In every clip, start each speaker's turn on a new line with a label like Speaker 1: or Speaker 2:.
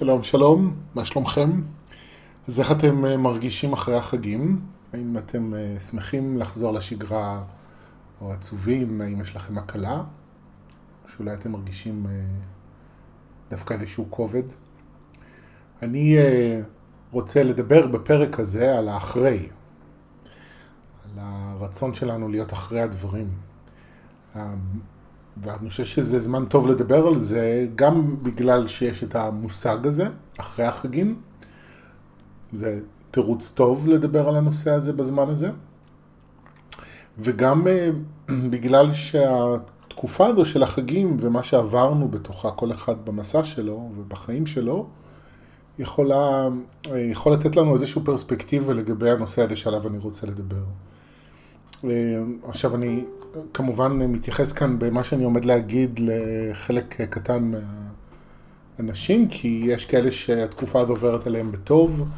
Speaker 1: שלום, שלום, מה שלומכם? אז איך אתם אה, מרגישים אחרי החגים? האם אתם אה, שמחים לחזור לשגרה או עצובים? האם יש לכם הקלה? או שאולי אתם מרגישים אה, דווקא איזשהו כובד? אני רוצה לדבר בפרק הזה על האחרי, על הרצון שלנו להיות אחרי הדברים. ואני חושב שזה זמן טוב לדבר על זה, גם בגלל שיש את המושג הזה, אחרי החגים. זה תירוץ טוב לדבר על הנושא הזה בזמן הזה. וגם אה, בגלל שהתקופה הזו של החגים ומה שעברנו בתוכה, כל אחד במסע שלו ובחיים שלו, יכולה, אה, יכול לתת לנו איזושהי פרספקטיבה לגבי הנושא הזה שעליו אני רוצה לדבר. אה, עכשיו אני כמובן מתייחס כאן במה שאני עומד להגיד לחלק קטן מהאנשים, כי יש כאלה שהתקופה הזו עוברת עליהם בטוב,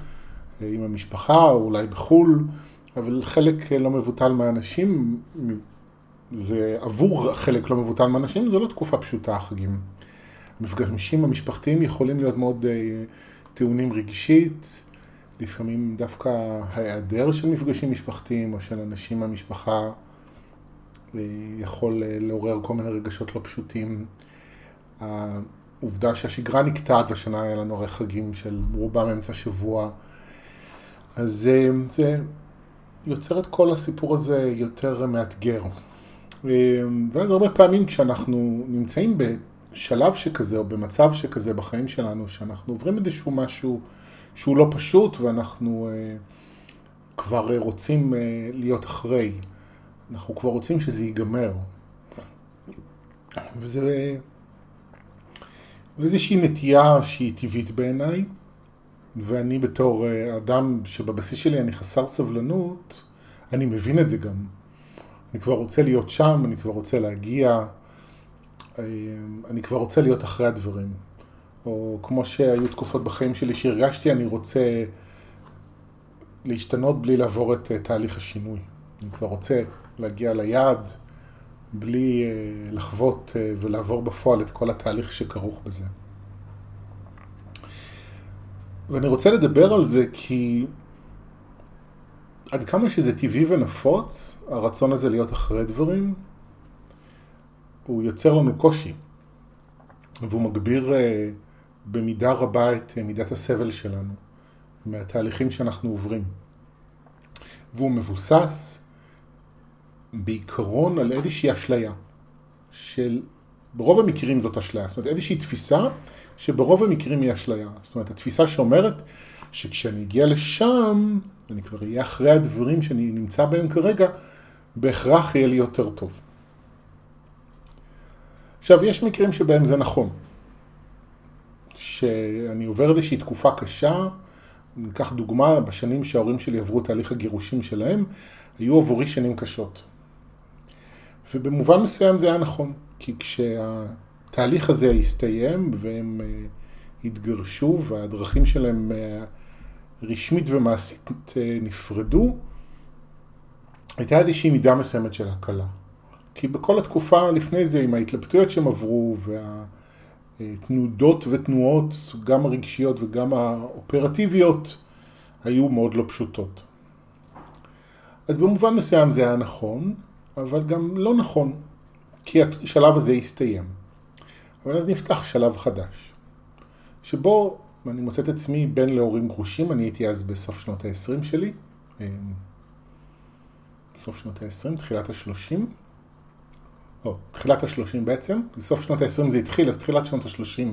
Speaker 1: עם המשפחה, או אולי בחו"ל, אבל חלק לא מבוטל מהאנשים, זה עבור חלק לא מבוטל מהאנשים, זו לא תקופה פשוטה, החגים. המפגשים המשפחתיים יכולים להיות מאוד אה, טעונים רגשית, לפעמים דווקא ההיעדר של מפגשים משפחתיים או של אנשים מהמשפחה יכול אה, לעורר כל מיני רגשות לא פשוטים. העובדה שהשגרה נקטעת, והשנה היה לנו הרי חגים של רובם אמצע שבוע, אז אה, זה יוצר את כל הסיפור הזה יותר מאתגר. אה, ואז הרבה פעמים כשאנחנו נמצאים בשלב שכזה או במצב שכזה בחיים שלנו, שאנחנו עוברים איזשהו משהו שהוא לא פשוט ואנחנו כבר רוצים להיות אחרי. אנחנו כבר רוצים שזה ייגמר. וזה איזושהי נטייה שהיא טבעית בעיניי, ואני בתור אה, אדם שבבסיס שלי אני חסר סבלנות, אני מבין את זה גם. אני כבר רוצה להיות שם, אני כבר רוצה להגיע, אה, אני כבר רוצה להיות אחרי הדברים. או כמו שהיו תקופות בחיים שלי שהרגשתי, אני רוצה להשתנות בלי לעבור את אה, תהליך השינוי. אני כבר רוצה להגיע ליעד בלי אה, לחוות אה, ולעבור בפועל את כל התהליך שכרוך בזה. ואני רוצה לדבר על זה כי עד כמה שזה טבעי ונפוץ, הרצון הזה להיות אחרי דברים, הוא יוצר לנו קושי, והוא מגביר אה, במידה רבה את מידת הסבל שלנו, מהתהליכים שאנחנו עוברים. והוא מבוסס בעיקרון על איזושהי אשליה, של, ברוב המקרים זאת אשליה, זאת אומרת איזושהי תפיסה שברוב המקרים היא אשליה. זאת אומרת, התפיסה שאומרת שכשאני אגיע לשם, אני כבר אהיה אחרי הדברים שאני נמצא בהם כרגע, בהכרח יהיה לי יותר טוב. עכשיו, יש מקרים שבהם זה נכון. שאני עובר איזושהי תקופה קשה, ניקח דוגמה, בשנים שההורים שלי עברו תהליך הגירושים שלהם, היו עבורי שנים קשות. ובמובן מסוים זה היה נכון, כי כשהתהליך הזה הסתיים והם אה, התגרשו והדרכים שלהם אה, רשמית ומעשית אה, נפרדו, הייתה איזושהי מידה מסוימת של הקלה. כי בכל התקופה לפני זה, עם ההתלבטויות שהם עברו והתנודות ותנועות, גם הרגשיות וגם האופרטיביות, היו מאוד לא פשוטות. אז במובן מסוים זה היה נכון, אבל גם לא נכון, כי השלב הזה הסתיים. אבל אז נפתח שלב חדש, שבו אני מוצא את עצמי בן להורים גרושים, אני הייתי אז בסוף שנות ה-20 שלי, אמ, סוף שנות ה-20, תחילת ה-30, או, תחילת ה-30 בעצם, בסוף שנות ה-20 זה התחיל, אז תחילת שנות ה-30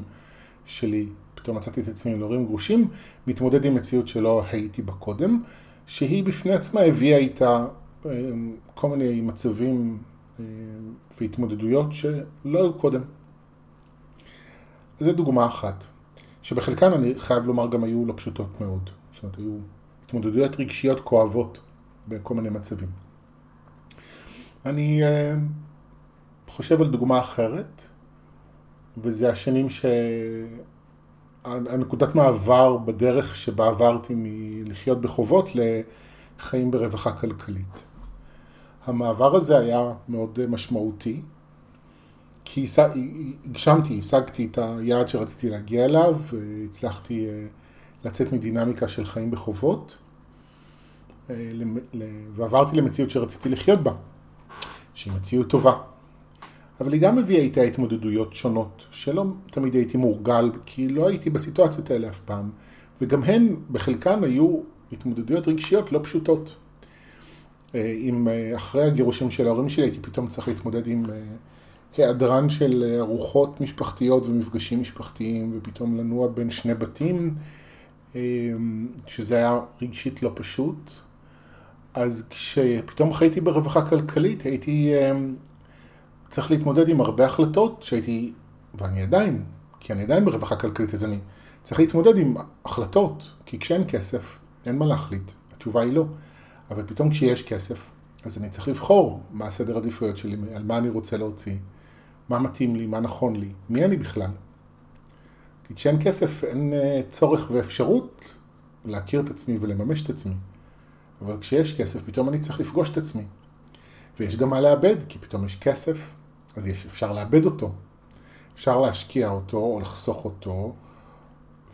Speaker 1: שלי, פתאום מצאתי את עצמי עם להורים גרושים, מתמודד עם מציאות שלא הייתי בה קודם, שהיא בפני עצמה הביאה איתה כל מיני מצבים אה, והתמודדויות שלא היו קודם. זו דוגמה אחת, שבחלקן אני חייב לומר גם היו לא פשוטות מאוד. זאת אומרת, היו התמודדויות רגשיות כואבות בכל מיני מצבים. אני אה, חושב על דוגמה אחרת, וזה השנים ש... הנקודת מעבר בדרך שבה עברתי מלחיות בחובות לחיים ברווחה כלכלית. המעבר הזה היה מאוד משמעותי, כי הגשמתי, השגתי את היעד שרציתי להגיע אליו, והצלחתי אה, לצאת מדינמיקה של חיים בחובות, אה, ועברתי למציאות שרציתי לחיות בה, שהיא מציאות טובה. אבל היא גם הביאה איתה התמודדויות שונות, שלא תמיד הייתי מורגל, כי לא הייתי בסיטואציות האלה אף פעם, וגם הן, בחלקן היו התמודדויות רגשיות לא פשוטות. אם אחרי הגירושים של ההורים שלי הייתי פתאום צריך להתמודד עם היעדרן של אה, ארוחות משפחתיות ומפגשים משפחתיים, ופתאום לנוע בין שני בתים, אה, שזה היה רגשית לא פשוט. אז כשפתאום חייתי ברווחה כלכלית, הייתי אה, צריך להתמודד עם הרבה החלטות שהייתי, ואני עדיין, כי אני עדיין ברווחה כלכלית, אז אני צריך להתמודד עם החלטות, כי כשאין כסף, אין מה להחליט. התשובה היא לא. אבל פתאום כשיש כסף, אז אני צריך לבחור מה הסדר עדיפויות שלי, על מה אני רוצה להוציא. מה מתאים לי, מה נכון לי, מי אני בכלל. כי כשאין כסף אין אה, צורך ואפשרות להכיר את עצמי ולממש את עצמי. אבל כשיש כסף פתאום אני צריך לפגוש את עצמי. ויש גם מה לאבד, כי פתאום יש כסף, אז יש, אפשר לאבד אותו. אפשר להשקיע אותו או לחסוך אותו,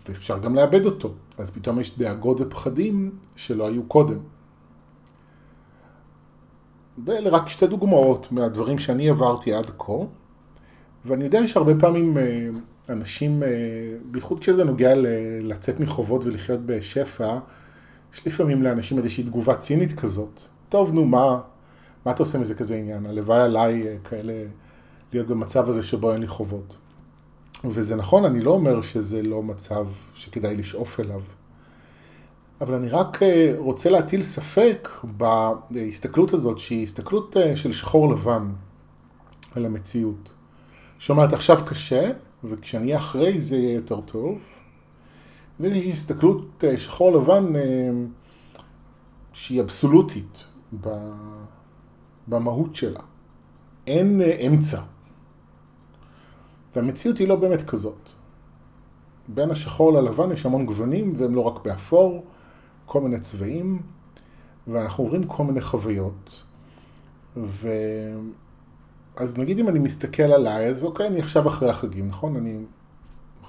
Speaker 1: ואפשר גם לאבד אותו. אז פתאום יש דאגות ופחדים שלא היו קודם. ואלה רק שתי דוגמאות מהדברים שאני עברתי עד כה. ואני יודע שהרבה פעמים אה, אנשים, אה, בייחוד כשזה נוגע לצאת מחובות ולחיות בשפע, יש לפעמים לאנשים איזושהי תגובה צינית כזאת. טוב, נו, מה, מה אתה עושה מזה כזה עניין? הלוואי עליי אה, כאלה להיות במצב הזה שבו אין לי חובות. וזה נכון, אני לא אומר שזה לא מצב שכדאי לשאוף אליו. אבל אני רק רוצה להטיל ספק בהסתכלות הזאת, שהיא הסתכלות של שחור לבן על המציאות. שאומרת עכשיו קשה, וכשאני אהיה אחרי זה יהיה יותר טוב. וזו הסתכלות אה, שחור לבן אה, שהיא אבסולוטית במהות שלה. אין אה, אמצע. והמציאות היא לא באמת כזאת. בין השחור ללבן יש המון גוונים, והם לא רק באפור, כל מיני צבעים, ואנחנו עוברים כל מיני חוויות. ו... אז נגיד אם אני מסתכל עליי, אז אוקיי, אני עכשיו אחרי החגים, נכון? אני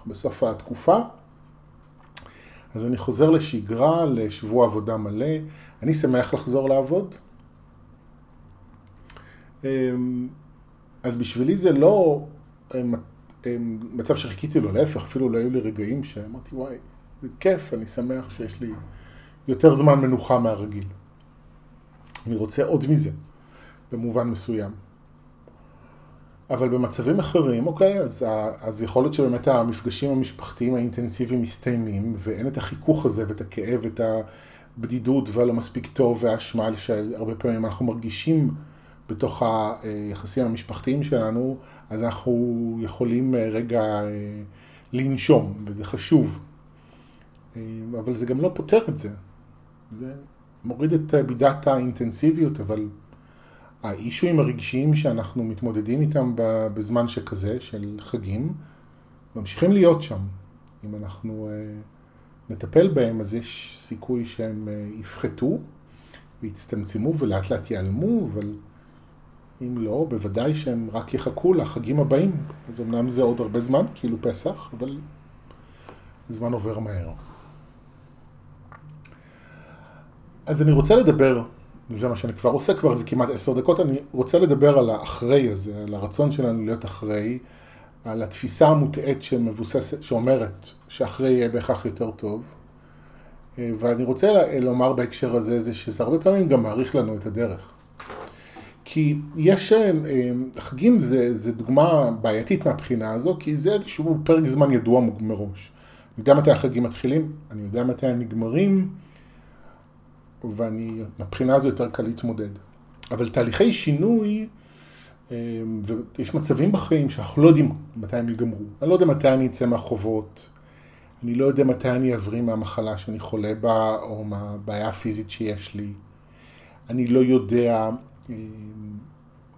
Speaker 1: בסוף התקופה, אז אני חוזר לשגרה, לשבוע עבודה מלא. אני שמח לחזור לעבוד. אמ, אז בשבילי זה לא אמ, אמ, מצב שחיכיתי לו, להפך, אפילו לא היו לי רגעים שאמרתי, וואי, זה כיף, אני שמח שיש לי יותר זמן מנוחה מהרגיל. אני רוצה עוד מזה, במובן מסוים. אבל במצבים אחרים, אוקיי, אז, אז יכול להיות שבאמת המפגשים המשפחתיים האינטנסיביים מסתיימים, ואין את החיכוך הזה ואת הכאב ואת הבדידות והלא מספיק טוב והאשמה שהרבה פעמים אנחנו מרגישים בתוך היחסים המשפחתיים שלנו, אז אנחנו יכולים אה, רגע אה, לנשום, וזה חשוב. אה, אבל זה גם לא פותר את זה. זה מוריד את מידת האינטנסיביות, אבל האישויים הרגשיים שאנחנו מתמודדים איתם בזמן שכזה, של חגים, ממשיכים להיות שם. אם אנחנו אה, נטפל בהם, אז יש סיכוי שהם אה, יפחתו ויצטמצמו ולאט לאט ייעלמו, אבל אם לא, בוודאי שהם רק יחכו לחגים הבאים. אז אמנם זה עוד הרבה זמן, כאילו פסח, אבל הזמן עובר מהר. אז אני רוצה לדבר וזה מה שאני כבר עושה כבר איזה כמעט עשר דקות, אני רוצה לדבר על האחרי הזה, על הרצון שלנו להיות אחרי, על התפיסה המוטעית שמבוססת, שאומרת שאחרי יהיה בהכרח יותר טוב. אה, ואני רוצה לומר בהקשר הזה, זה שזה הרבה פעמים גם מעריך לנו את הדרך. כי יש, אה, חגים זה, זה דוגמה בעייתית מהבחינה הזו, כי זה איזשהו פרק זמן ידוע מראש. אני יודע מתי החגים מתחילים, אני יודע מתי הם נגמרים. ואני, מבחינה הזו יותר קל להתמודד. אבל תהליכי שינוי, אה, ויש מצבים בחיים שאנחנו לא יודעים מתי הם ייגמרו. אני לא יודע מתי אני אצא מהחובות, אני לא יודע מתי אני אבריא מהמחלה שאני חולה בה, או מהבעיה הפיזית שיש לי. אני לא יודע, אה,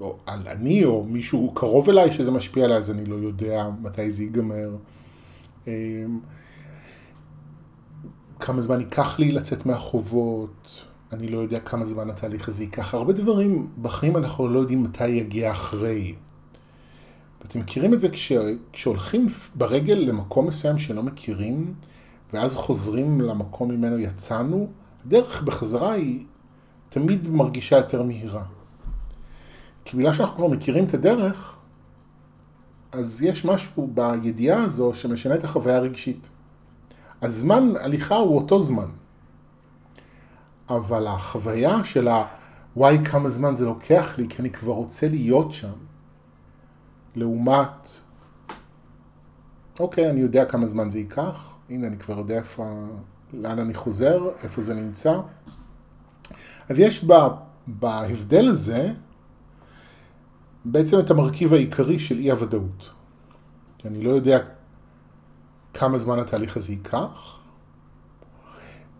Speaker 1: או על אני או מישהו קרוב אליי שזה משפיע עליי, אז אני לא יודע מתי זה ייגמר. כמה זמן ייקח לי לצאת מהחובות, אני לא יודע כמה זמן התהליך הזה ייקח. הרבה דברים בחיים אנחנו לא יודעים מתי יגיע אחרי. ואתם מכירים את זה כש, כשהולכים ברגל למקום מסוים שלא מכירים, ואז חוזרים למקום ממנו יצאנו, הדרך בחזרה היא תמיד מרגישה יותר מהירה. כי בגלל שאנחנו כבר מכירים את הדרך, אז יש משהו בידיעה הזו שמשנה את החוויה הרגשית. הזמן הליכה הוא אותו זמן. אבל החוויה של ה... וואי כמה זמן זה לוקח לי, כי אני כבר רוצה להיות שם. לעומת, אוקיי, אני יודע כמה זמן זה ייקח, הנה אני כבר יודע איפה, לאן אני חוזר, איפה זה נמצא. אז יש בה, בהבדל הזה בעצם את המרכיב העיקרי של אי הוודאות. אני לא יודע כמה זמן התהליך הזה ייקח,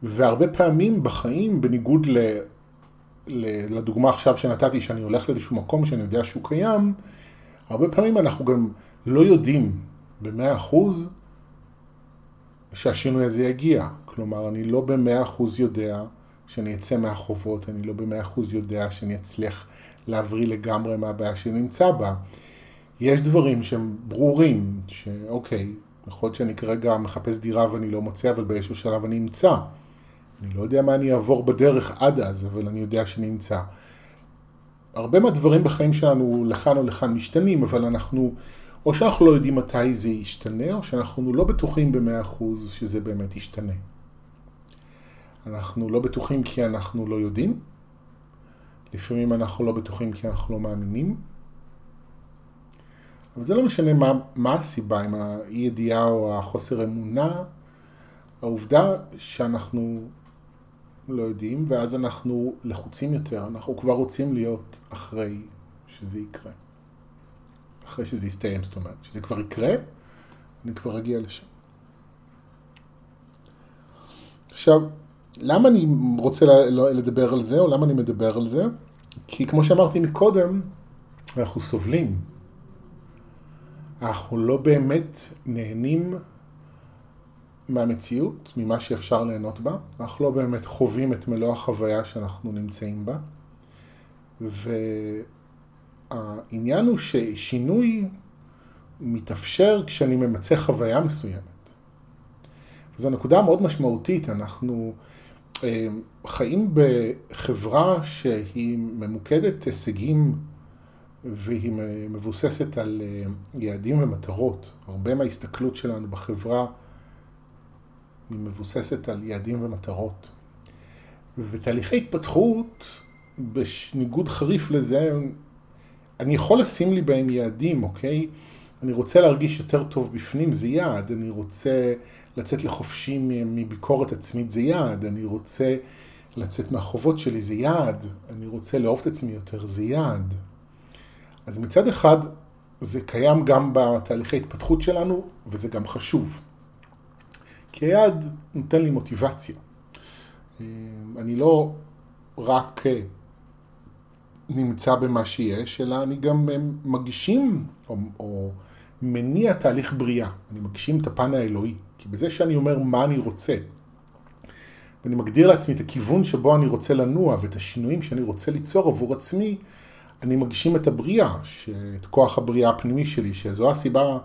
Speaker 1: והרבה פעמים בחיים, בניגוד ל, ל, לדוגמה עכשיו שנתתי, שאני הולך לאיזשהו מקום שאני יודע שהוא קיים, הרבה פעמים אנחנו גם לא יודעים במאה אחוז שהשינוי הזה יגיע. כלומר, אני לא במאה אחוז יודע שאני אצא מהחובות, אני לא במאה אחוז יודע שאני אצליח להבריא לגמרי מהבעיה שנמצא בה. יש דברים שהם ברורים, שאוקיי, יכול להיות שאני כרגע מחפש דירה ואני לא מוצא, אבל באיזשהו שלב אני אמצא. אני לא יודע מה אני אעבור בדרך עד אז, אבל אני יודע שאני אמצא. הרבה מהדברים בחיים שלנו לכאן או לכאן משתנים, אבל אנחנו, או שאנחנו לא יודעים מתי זה ישתנה, או שאנחנו לא בטוחים במאה אחוז שזה באמת ישתנה. אנחנו לא בטוחים כי אנחנו לא יודעים, לפעמים אנחנו לא בטוחים כי אנחנו לא מאמינים, אבל זה לא משנה מה, מה הסיבה, אם האי ידיעה או החוסר אמונה, העובדה שאנחנו לא יודעים, ואז אנחנו לחוצים יותר, אנחנו כבר רוצים להיות אחרי שזה יקרה. אחרי שזה יסתיים, זאת אומרת, שזה כבר יקרה, אני כבר אגיע לשם. עכשיו, למה אני רוצה לדבר על זה, או למה אני מדבר על זה? כי כמו שאמרתי מקודם, אנחנו סובלים. אנחנו לא באמת נהנים מהמציאות, ממה שאפשר ליהנות בה. אנחנו לא באמת חווים את מלוא החוויה שאנחנו נמצאים בה. והעניין הוא ששינוי מתאפשר כשאני ממצה חוויה מסוימת. זו נקודה מאוד משמעותית. אנחנו אה, חיים בחברה שהיא ממוקדת הישגים והיא מבוססת על אה, יעדים ומטרות. הרבה מההסתכלות שלנו בחברה היא מבוססת על יעדים ומטרות. ותהליכי התפתחות, בניגוד חריף לזה, אני יכול לשים לי בהם יעדים, אוקיי? אני רוצה להרגיש יותר טוב בפנים, זה יעד. אני רוצה לצאת לחופשי מביקורת עצמית, זה יעד. אני רוצה לצאת מהחובות שלי, זה יעד. אני רוצה לאהוב את עצמי יותר, זה יעד. אז מצד אחד, זה קיים גם בתהליכי התפתחות שלנו, וזה גם חשוב. כי היעד נותן לי מוטיבציה. אה, אני לא רק אה, נמצא במה שיש, אלא אני גם אה, מגשים או, או מניע תהליך בריאה. אני מגשים את הפן האלוהי. כי בזה שאני אומר מה אני רוצה, ואני מגדיר לעצמי את הכיוון שבו אני רוצה לנוע ואת השינויים שאני רוצה ליצור עבור עצמי, אני מגשים את הבריאה, את כוח הבריאה הפנימי שלי, שזו הסיבה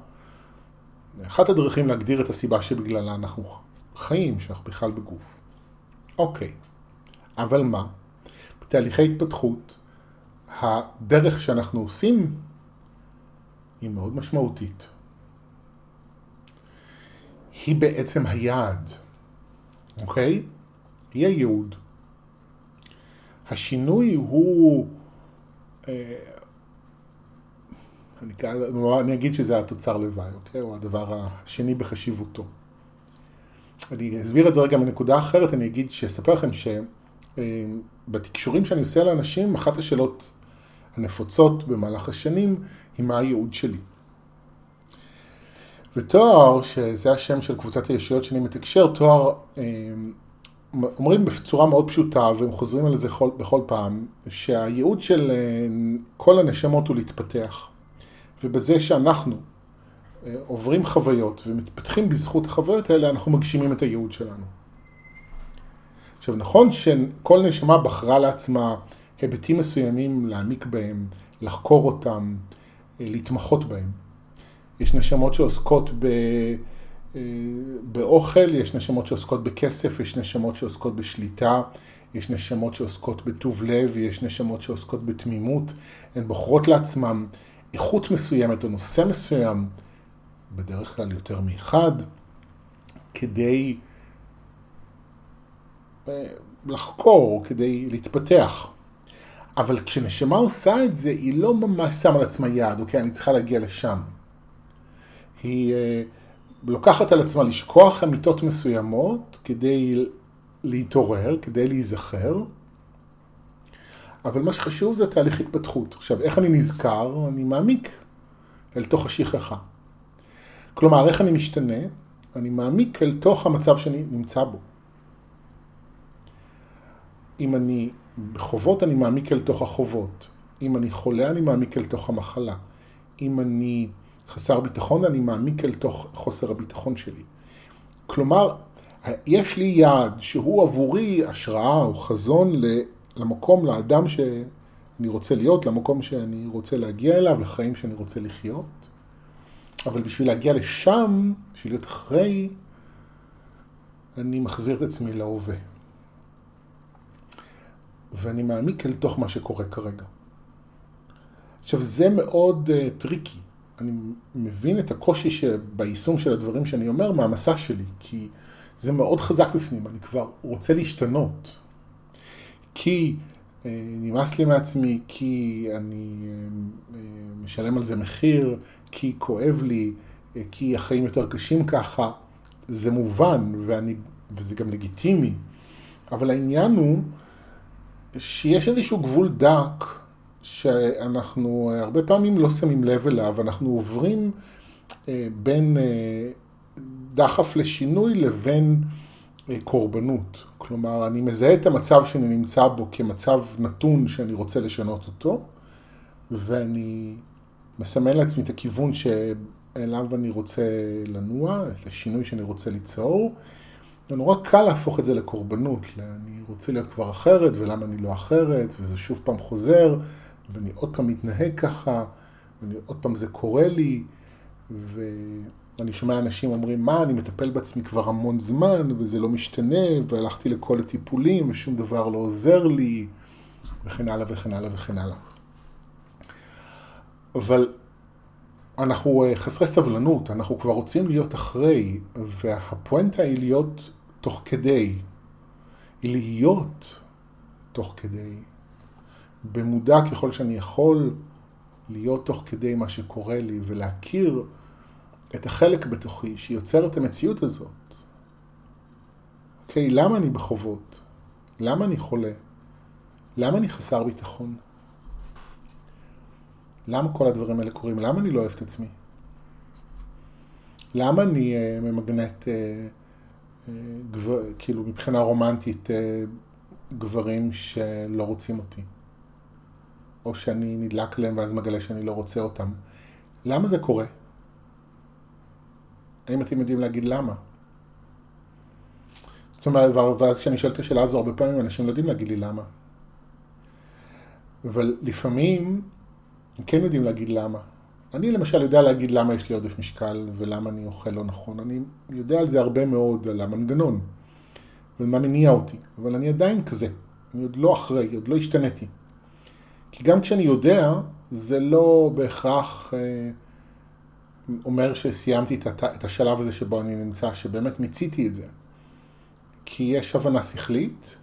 Speaker 1: אחת הדרכים להגדיר את הסיבה שבגללה אנחנו חיים, שאנחנו בכלל בגוף. אוקיי, אבל מה? בתהליכי התפתחות, הדרך שאנחנו עושים היא מאוד משמעותית. היא בעצם היעד, אוקיי? היא הייעוד. השינוי הוא אני, אני אגיד שזה התוצר לוואי, אוקיי? או הדבר השני בחשיבותו. אני אסביר את זה רגע מנקודה אחרת, אני אגיד, שאספר לכם שבתקשורים שאני עושה לאנשים, אחת השאלות הנפוצות במהלך השנים היא מה הייעוד שלי. ותואר, שזה השם של קבוצת הישויות שאני מתקשר, תואר אה, אומרים בצורה מאוד פשוטה, והם חוזרים על זה בכל, בכל פעם, שהייעוד של אה, כל הנשמות הוא להתפתח. ובזה שאנחנו אה, עוברים חוויות ומתפתחים בזכות החוויות האלה, אנחנו מגשימים את הייעוד שלנו. עכשיו נכון שכל נשמה בחרה לעצמה היבטים מסוימים להעמיק בהם, לחקור אותם, אה, להתמחות בהם. יש נשמות שעוסקות ב... באוכל, יש נשמות שעוסקות בכסף, יש נשמות שעוסקות בשליטה, יש נשמות שעוסקות בטוב לב, יש נשמות שעוסקות בתמימות. הן בוחרות לעצמן איכות מסוימת או נושא מסוים, בדרך כלל יותר מאחד, כדי אה, לחקור, כדי להתפתח. אבל כשנשמה עושה את זה, היא לא ממש שמה על עצמה יעד, אוקיי, אני צריכה להגיע לשם. היא אה, לוקחת על עצמה לשכוח אמיתות מסוימות כדי להתעורר, כדי להיזכר, אבל מה שחשוב זה תהליך התפתחות. עכשיו, איך אני נזכר? אני מעמיק אל תוך השכחה. כלומר, איך אני משתנה? אני מעמיק אל תוך המצב שאני נמצא בו. אם אני בחובות, אני מעמיק אל תוך החובות. אם אני חולה, אני מעמיק אל תוך המחלה. אם אני חסר ביטחון, אני מעמיק אל תוך חוסר הביטחון שלי. כלומר, יש לי יעד שהוא עבורי השראה או חזון למקום, לאדם שאני רוצה להיות, למקום שאני רוצה להגיע אליו, לחיים שאני רוצה לחיות. אבל בשביל להגיע לשם, בשביל להיות אחרי, אני מחזיר את עצמי להווה. ואני מעמיק אל תוך מה שקורה כרגע. עכשיו, זה מאוד uh, טריקי. אני מבין את הקושי שביישום של הדברים שאני אומר מהמסע שלי, כי זה מאוד חזק בפנים, אני כבר רוצה להשתנות. כי uh, נמאס לי מעצמי, כי אני uh, משלם על זה מחיר, כי כואב לי, uh, כי החיים יותר קשים ככה. זה מובן, ואני, וזה גם לגיטימי. אבל העניין הוא שיש איזשהו גבול דק שאנחנו הרבה פעמים לא שמים לב אליו, אנחנו עוברים אה, בין אה, דחף לשינוי לבין אה, קורבנות. כלומר, אני מזהה את המצב שאני נמצא בו כמצב נתון שאני רוצה לשנות אותו, ואני מסמן לעצמי את הכיוון שאליו אני רוצה לנוע, את השינוי שאני רוצה ליצור. זה נורא קל להפוך את זה לקורבנות, אני רוצה להיות כבר אחרת, ולמה אני לא אחרת, וזה שוב פעם חוזר, ואני עוד פעם מתנהג ככה, ועוד פעם זה קורה לי, ואני שומע אנשים אומרים, מה, אני מטפל בעצמי כבר המון זמן, וזה לא משתנה, והלכתי לכל הטיפולים, ושום דבר לא עוזר לי, וכן הלאה וכן הלאה וכן הלאה. אבל אנחנו אה, חסרי סבלנות, אנחנו כבר רוצים להיות אחרי, והפואנטה היא להיות תוך כדי, היא להיות תוך כדי, במודע ככל שאני יכול, להיות תוך כדי מה שקורה לי ולהכיר את החלק בתוכי שיוצר את המציאות הזאת. אוקיי, למה אני בחובות? למה אני חולה? למה אני חסר ביטחון? למה כל הדברים האלה קורים? למה אני לא אוהב את עצמי? למה אני uh, ממגנט, uh, uh, כאילו מבחינה רומנטית, uh, גברים שלא רוצים אותי? או שאני נדלק להם ואז מגלה שאני לא רוצה אותם. למה זה קורה? האם אתם יודעים להגיד למה? זאת אומרת, ואז כשאני שואל את השאלה הזו, הרבה פעמים אנשים לא יודעים להגיד לי למה. אבל לפעמים הם כן יודעים להגיד למה. אני למשל יודע להגיד למה יש לי עודף משקל ולמה אני אוכל לא נכון. אני יודע על זה הרבה מאוד, על המנגנון ומה מניע אותי, אבל אני עדיין כזה. אני עוד לא אחרי, עוד לא השתניתי. כי גם כשאני יודע, זה לא בהכרח אה, אומר שסיימתי את, השלב הזה שבו אני נמצא, שבאמת מיציתי את זה. כי יש הבנה שכלית,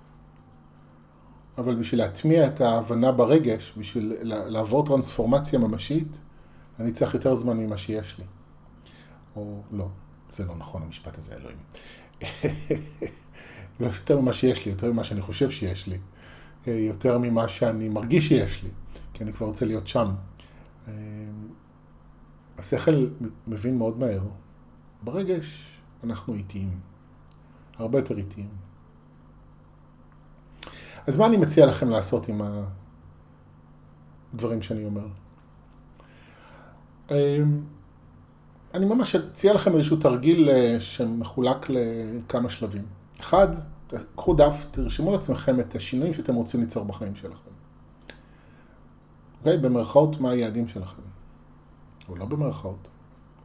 Speaker 1: אבל בשביל להטמיע את ההבנה ברגש, בשביל לעבור טרנספורמציה ממשית, אני צריך יותר זמן ממה שיש לי. או לא, זה לא נכון המשפט הזה, אלוהים. לא יותר ממה שיש לי, יותר ממה שאני חושב שיש לי. אה, יותר ממה שאני מרגיש שיש לי, כי אני כבר רוצה להיות שם. אה, השכל מבין מאוד מהר. ברגש אנחנו איטיים, הרבה יותר איטיים. אז מה אני מציע לכם לעשות עם הדברים שאני אומר? אמ, אני ממש אציע לכם איזשהו תרגיל אה, שמחולק לכמה שלבים. אחד, קחו דף, תרשמו לעצמכם את השינויים שאתם רוצים ליצור בחיים שלכם. אוקיי? במרכאות, מה היעדים שלכם? או לא במרכאות.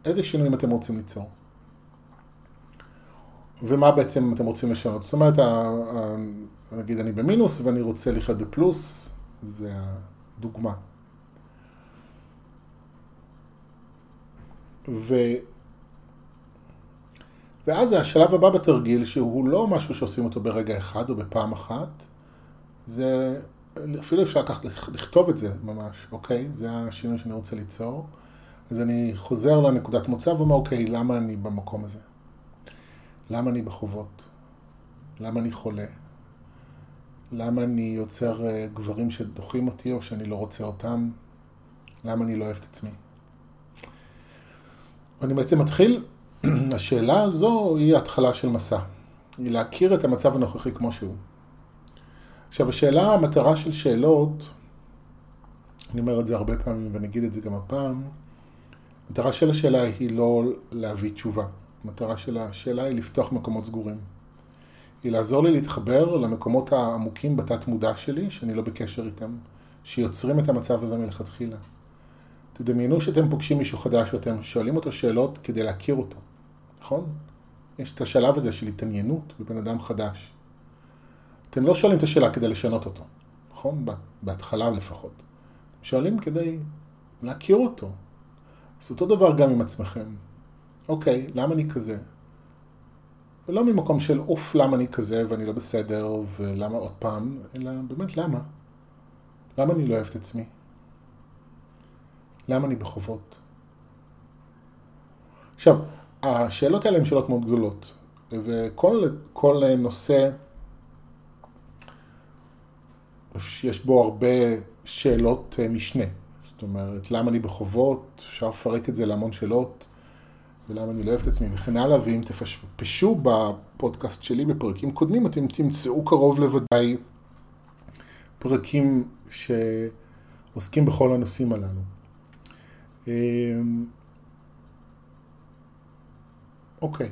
Speaker 1: איזה שינויים אתם רוצים ליצור. ומה בעצם אתם רוצים לשנות. זאת אומרת, נגיד אני במינוס ואני רוצה לחיות בפלוס, זה הדוגמה. ו... ואז השלב הבא בתרגיל, שהוא לא משהו שעושים אותו ברגע אחד או בפעם אחת, זה, אפילו אפשר לקחת, לכתוב את זה ממש, אוקיי? זה השינוי שאני רוצה ליצור. אז אני חוזר לנקודת מוצא ואומר, אוקיי, למה אני במקום הזה? למה אני בחובות? למה אני חולה? למה אני יוצר אה, גברים שדוחים אותי או שאני לא רוצה אותם? למה אני לא אוהב את עצמי? ואני בעצם מתחיל, השאלה הזו היא התחלה של מסע. היא להכיר את המצב הנוכחי כמו שהוא. עכשיו השאלה, המטרה של שאלות, אני אומר את זה הרבה פעמים ואני אגיד את זה גם הפעם, המטרה של השאלה היא לא להביא תשובה. המטרה של השאלה היא לפתוח מקומות סגורים. היא לעזור לי להתחבר למקומות העמוקים בתת מודע שלי, שאני לא בקשר איתם, שיוצרים את המצב הזה מלכתחילה. תדמיינו שאתם פוגשים מישהו חדש ואתם שואלים אותו שאלות כדי להכיר אותו, נכון? יש את השלב הזה של התעניינות בבן אדם חדש. אתם לא שואלים את השאלה כדי לשנות אותו, נכון? בהתחלה לפחות. שואלים כדי להכיר אותו. אז אותו דבר גם עם עצמכם. אוקיי, למה אני כזה? ולא ממקום של אוף, למה אני כזה ואני לא בסדר ולמה עוד פעם, אלא באמת למה? למה אני לא אוהב את עצמי? למה אני בחובות? עכשיו, השאלות האלה הן שאלות מאוד גדולות, וכל נושא, יש בו הרבה שאלות אה, משנה. זאת אומרת, למה אני בחובות, אפשר לפרק את זה להמון שאלות. ולמה אני לא אוהב את עצמי וכן הלאה, ואם תפשפשו בפודקאסט שלי בפרקים קודמים, אתם תמצאו קרוב לוודאי פרקים שעוסקים בכל הנושאים הללו. אוקיי.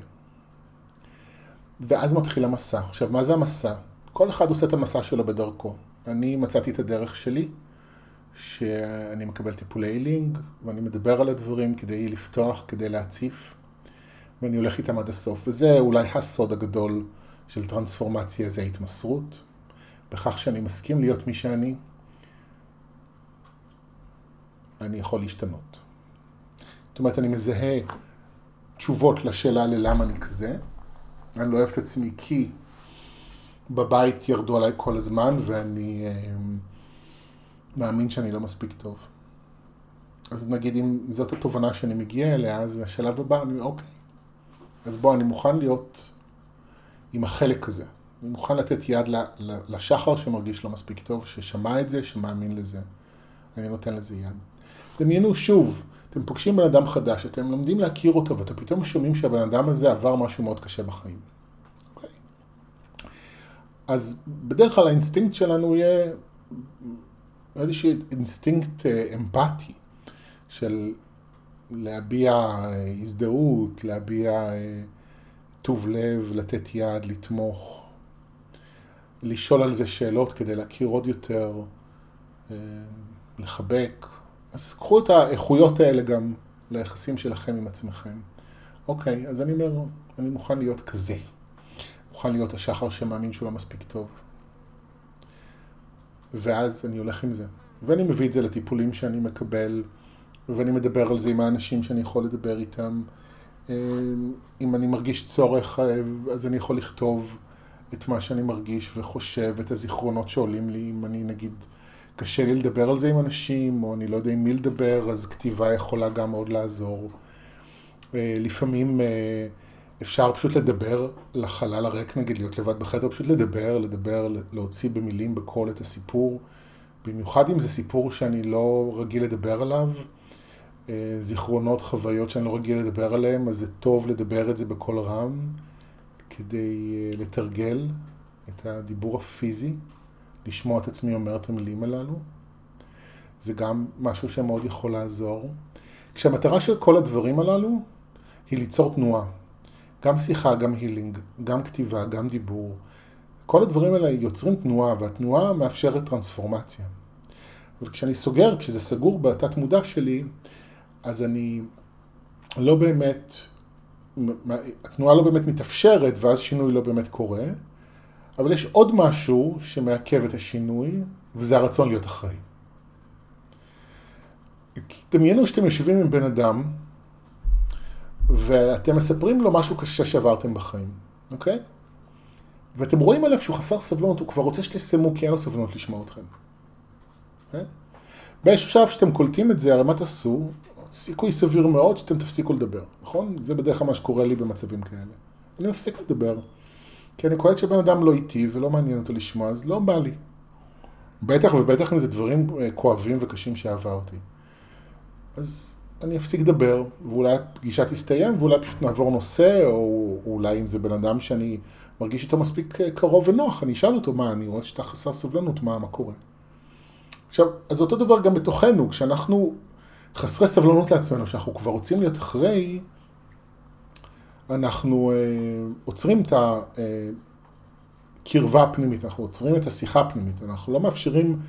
Speaker 1: ואז מתחיל המסע. עכשיו, מה זה המסע? כל אחד עושה את המסע שלו בדרכו. אני מצאתי את הדרך שלי. שאני מקבל טיפולי הילינג, ואני מדבר על הדברים כדי לפתוח, כדי להציף, ואני הולך איתם עד הסוף. וזה אולי הסוד הגדול של טרנספורמציה, זה התמסרות, בכך שאני מסכים להיות מי שאני, אני יכול להשתנות. זאת אומרת, אני מזהה תשובות לשאלה ללמה אני כזה. אני לא אוהב את עצמי כי בבית ירדו עליי כל הזמן ואני... אה, מאמין שאני לא מספיק טוב. אז נגיד אם זאת התובנה שאני מגיע אליה, אז השלב הבא, אני אומר, אוקיי, אז בוא, אני מוכן להיות עם החלק הזה. אני מוכן לתת יד לשחר שמרגיש לא מספיק טוב, ששמע את זה, שמאמין לזה. אני נותן לזה יד. דמיינו שוב, אתם פוגשים בן אדם חדש, אתם לומדים להכיר אותו, ואתם פתאום שומעים שהבן אדם הזה עבר משהו מאוד קשה בחיים. אוקיי? אז בדרך כלל האינסטינקט שלנו יהיה איזשהו אינסטינקט אה, אמפתי של להביע אה, הזדהות, להביע אה, טוב לב, לתת יד, לתמוך, לשאול על זה שאלות כדי להכיר עוד יותר, לחבק. אז קחו את האיכויות האלה גם ליחסים שלכם עם עצמכם. אוקיי, אז אני אומר, אני מוכן להיות כזה. מוכן להיות השחר שמאמין שהוא לא מספיק טוב. ואז אני הולך עם זה. ואני מביא את זה לטיפולים שאני מקבל, ואני מדבר על זה עם האנשים שאני יכול לדבר איתם. אה, אם אני מרגיש צורך, אז אני יכול לכתוב את מה שאני מרגיש וחושב, את הזיכרונות שעולים לי, אם אני נגיד, קשה לי לדבר על זה עם אנשים, או אני לא יודע עם מי לדבר, אז כתיבה יכולה גם מאוד לעזור. אה, לפעמים אפשר פשוט לדבר לחלל הריק, נגיד, להיות לבד בחדר, פשוט לדבר, לדבר, להוציא במילים, בקול את הסיפור. במיוחד אם זה סיפור שאני לא רגיל לדבר עליו, אה, זיכרונות, חוויות שאני לא רגיל לדבר עליהן, אז זה טוב לדבר את זה בקול רם, כדי אה, לתרגל את הדיבור הפיזי, לשמוע את עצמי אומר את המילים הללו. זה גם משהו שמאוד יכול לעזור. כשהמטרה של כל הדברים הללו היא ליצור תנועה. גם שיחה, גם הילינג, גם כתיבה, גם דיבור. כל הדברים האלה יוצרים תנועה, והתנועה מאפשרת טרנספורמציה. אבל כשאני סוגר, כשזה סגור בתת מודע שלי, אז אני לא באמת, התנועה לא באמת מתאפשרת ואז שינוי לא באמת קורה, אבל יש עוד משהו שמעכב את השינוי, וזה הרצון להיות אחראי. דמיינו שאתם יושבים עם בן אדם, ואתם מספרים לו משהו קשה שעברתם בחיים, אוקיי? ואתם רואים עליו שהוא חסר סבלנות, הוא כבר רוצה שתסיימו כי אין לו סבלנות לשמוע אתכם. אוקיי? באיזשהו שלב שאתם קולטים את זה, הרי מה תעשו? סיכוי סביר מאוד שאתם תפסיקו לדבר, נכון? זה בדרך כלל מה שקורה לי במצבים כאלה. אני מפסיק לדבר, כי אני קולט שבן אדם לא איתי ולא מעניין אותו לשמוע, אז לא בא לי. בטח ובטח אם זה דברים אה, כואבים וקשים שעברתי. אז אני אפסיק לדבר, ואולי הפגישה תסתיים, ואולי פשוט נעבור נושא, או אולי אם זה בן אדם שאני מרגיש איתו מספיק אה, קרוב ונוח, אני אשאל אותו מה, אני רואה שאתה חסר סבלנות, מה, מה קורה. עכשיו, אז אותו דבר גם בתוכנו, כשאנחנו חסרי סבלנות לעצמנו, שאנחנו כבר רוצים להיות אחרי, אנחנו אה, עוצרים את הקרבה אה, הפנימית, אנחנו עוצרים את השיחה הפנימית, אנחנו לא מאפשרים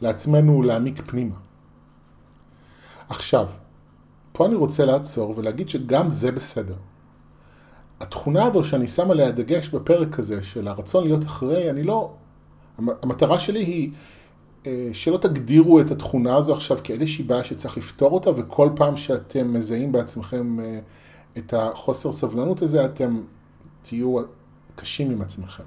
Speaker 1: לעצמנו להעמיק פנימה. עכשיו, פה אני רוצה לעצור ולהגיד שגם זה בסדר. התכונה הזו שאני שם עליה דגש בפרק הזה של הרצון להיות אחרי, אני לא... המטרה שלי היא אה, שלא תגדירו את התכונה הזו עכשיו כאיזושהי בעיה שצריך לפתור אותה, וכל פעם שאתם מזהים בעצמכם אה, את החוסר סבלנות הזה, אתם תהיו קשים עם עצמכם.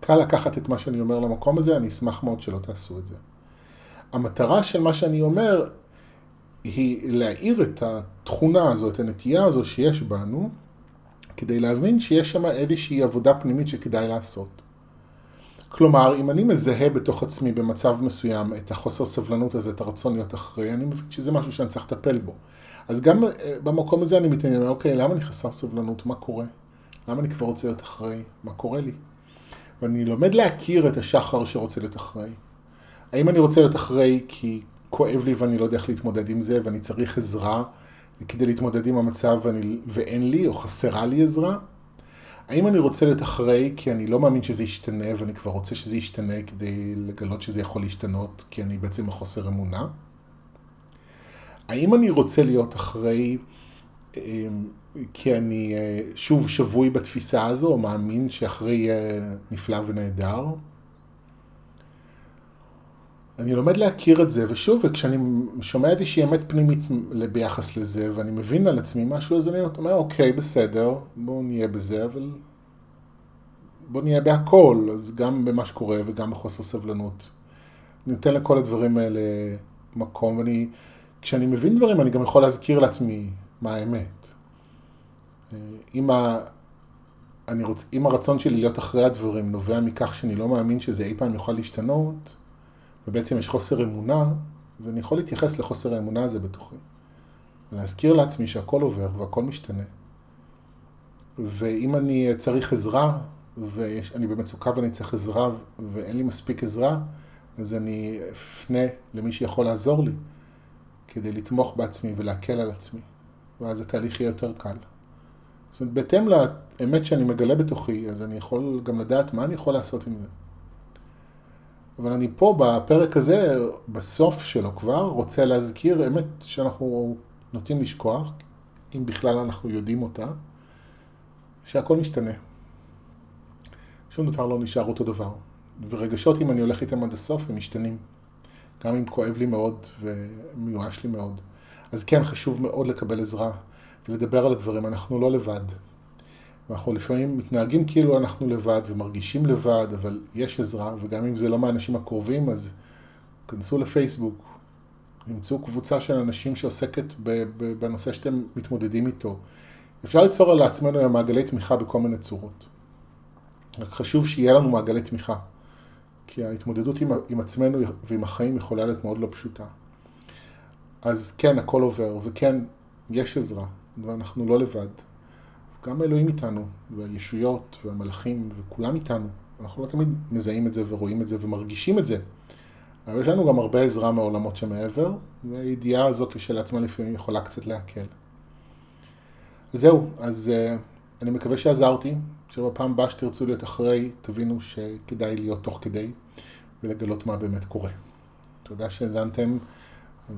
Speaker 1: קל לקחת את מה שאני אומר למקום הזה, אני אשמח מאוד שלא תעשו את זה. המטרה של מה שאני אומר היא להאיר את התכונה הזו, את הנטייה הזו שיש בנו, כדי להבין שיש שם איזושהי עבודה פנימית שכדאי לעשות. כלומר, אם אני מזהה בתוך עצמי במצב מסוים את החוסר סבלנות הזה, את הרצון להיות אחראי, אני מבין שזה משהו שאני צריך לטפל בו. אז גם אה, במקום הזה אני מתעניין, אוקיי, למה אני חסר סבלנות? מה קורה? למה אני כבר רוצה להיות אחראי? מה קורה לי? ואני לומד להכיר את השחר שרוצה להיות אחראי. האם אני רוצה להיות אחראי כי כואב לי ואני לא יודע איך להתמודד עם זה ואני צריך עזרה כדי להתמודד עם המצב ואני, ואין לי או חסרה לי עזרה? האם אני רוצה להיות אחראי כי אני לא מאמין שזה ישתנה ואני כבר רוצה שזה ישתנה כדי לגלות שזה יכול להשתנות כי אני בעצם בחוסר אמונה? האם אני רוצה להיות אחראי אמ, כי אני אה, שוב שבוי בתפיסה הזו או מאמין שאחראי יהיה נפלא ונהדר? אני לומד להכיר את זה, ושוב, וכשאני שומע איזושהי אמת פנימית ביחס לזה, ואני מבין על עצמי משהו, אז אני אומר, אוקיי, בסדר, בואו נהיה בזה, אבל בואו נהיה בהכל, אז גם במה שקורה וגם בחוסר סבלנות. אני נותן לכל הדברים האלה מקום, ואני, כשאני מבין דברים, אני גם יכול להזכיר לעצמי מה האמת. אם, ה, אני רוצ, אם הרצון שלי להיות אחרי הדברים נובע מכך שאני לא מאמין שזה אי פעם יוכל להשתנות, ובעצם יש חוסר אמונה, אז אני יכול להתייחס לחוסר האמונה הזה בתוכי. ולהזכיר לעצמי שהכל עובר והכל משתנה. ואם אני צריך עזרה, ואני במצוקה ואני צריך עזרה, ואין לי מספיק עזרה, אז אני אפנה למי שיכול לעזור לי, כדי לתמוך בעצמי ולהקל על עצמי. ואז התהליך יהיה יותר קל. זאת אומרת, בהתאם לאמת שאני מגלה בתוכי, אז אני יכול גם לדעת מה אני יכול לעשות עם זה. אבל אני פה בפרק הזה, בסוף שלו כבר, רוצה להזכיר אמת שאנחנו נוטים לשכוח, אם בכלל אנחנו יודעים אותה, שהכל משתנה. שום דבר לא נשאר אותו דבר. ורגשות, אם אני הולך איתם עד הסוף, הם משתנים. גם אם כואב לי מאוד ומיואש לי מאוד. אז כן, חשוב מאוד לקבל עזרה ולדבר על הדברים, אנחנו לא לבד. ואנחנו לפעמים מתנהגים כאילו אנחנו לבד ומרגישים לבד, אבל יש עזרה, וגם אם זה לא מהאנשים הקרובים, אז כנסו לפייסבוק, נמצאו קבוצה של אנשים שעוסקת בנושא שאתם מתמודדים איתו. אפשר ליצור לעצמנו מעגלי תמיכה בכל מיני צורות. רק חשוב שיהיה לנו מעגלי תמיכה, כי ההתמודדות עם, עם עצמנו ועם החיים יכולה להיות מאוד לא פשוטה. אז כן, הכל עובר, וכן, יש עזרה, ואנחנו לא לבד. גם האלוהים איתנו, והישויות, והמלאכים, וכולם איתנו. אנחנו לא תמיד מזהים את זה ורואים את זה ומרגישים את זה. אבל יש לנו גם הרבה עזרה מהעולמות שמעבר, והידיעה הזאת כשלעצמה לפעמים יכולה קצת להקל. זהו, אז uh, אני מקווה שעזרתי, שבפעם הבאה שתרצו להיות אחרי, תבינו שכדאי להיות תוך כדי, ולגלות מה באמת קורה. תודה שהאזנתם,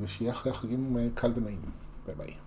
Speaker 1: ושיהיה אחרי החגים אה, קל ונעים. ביי ביי.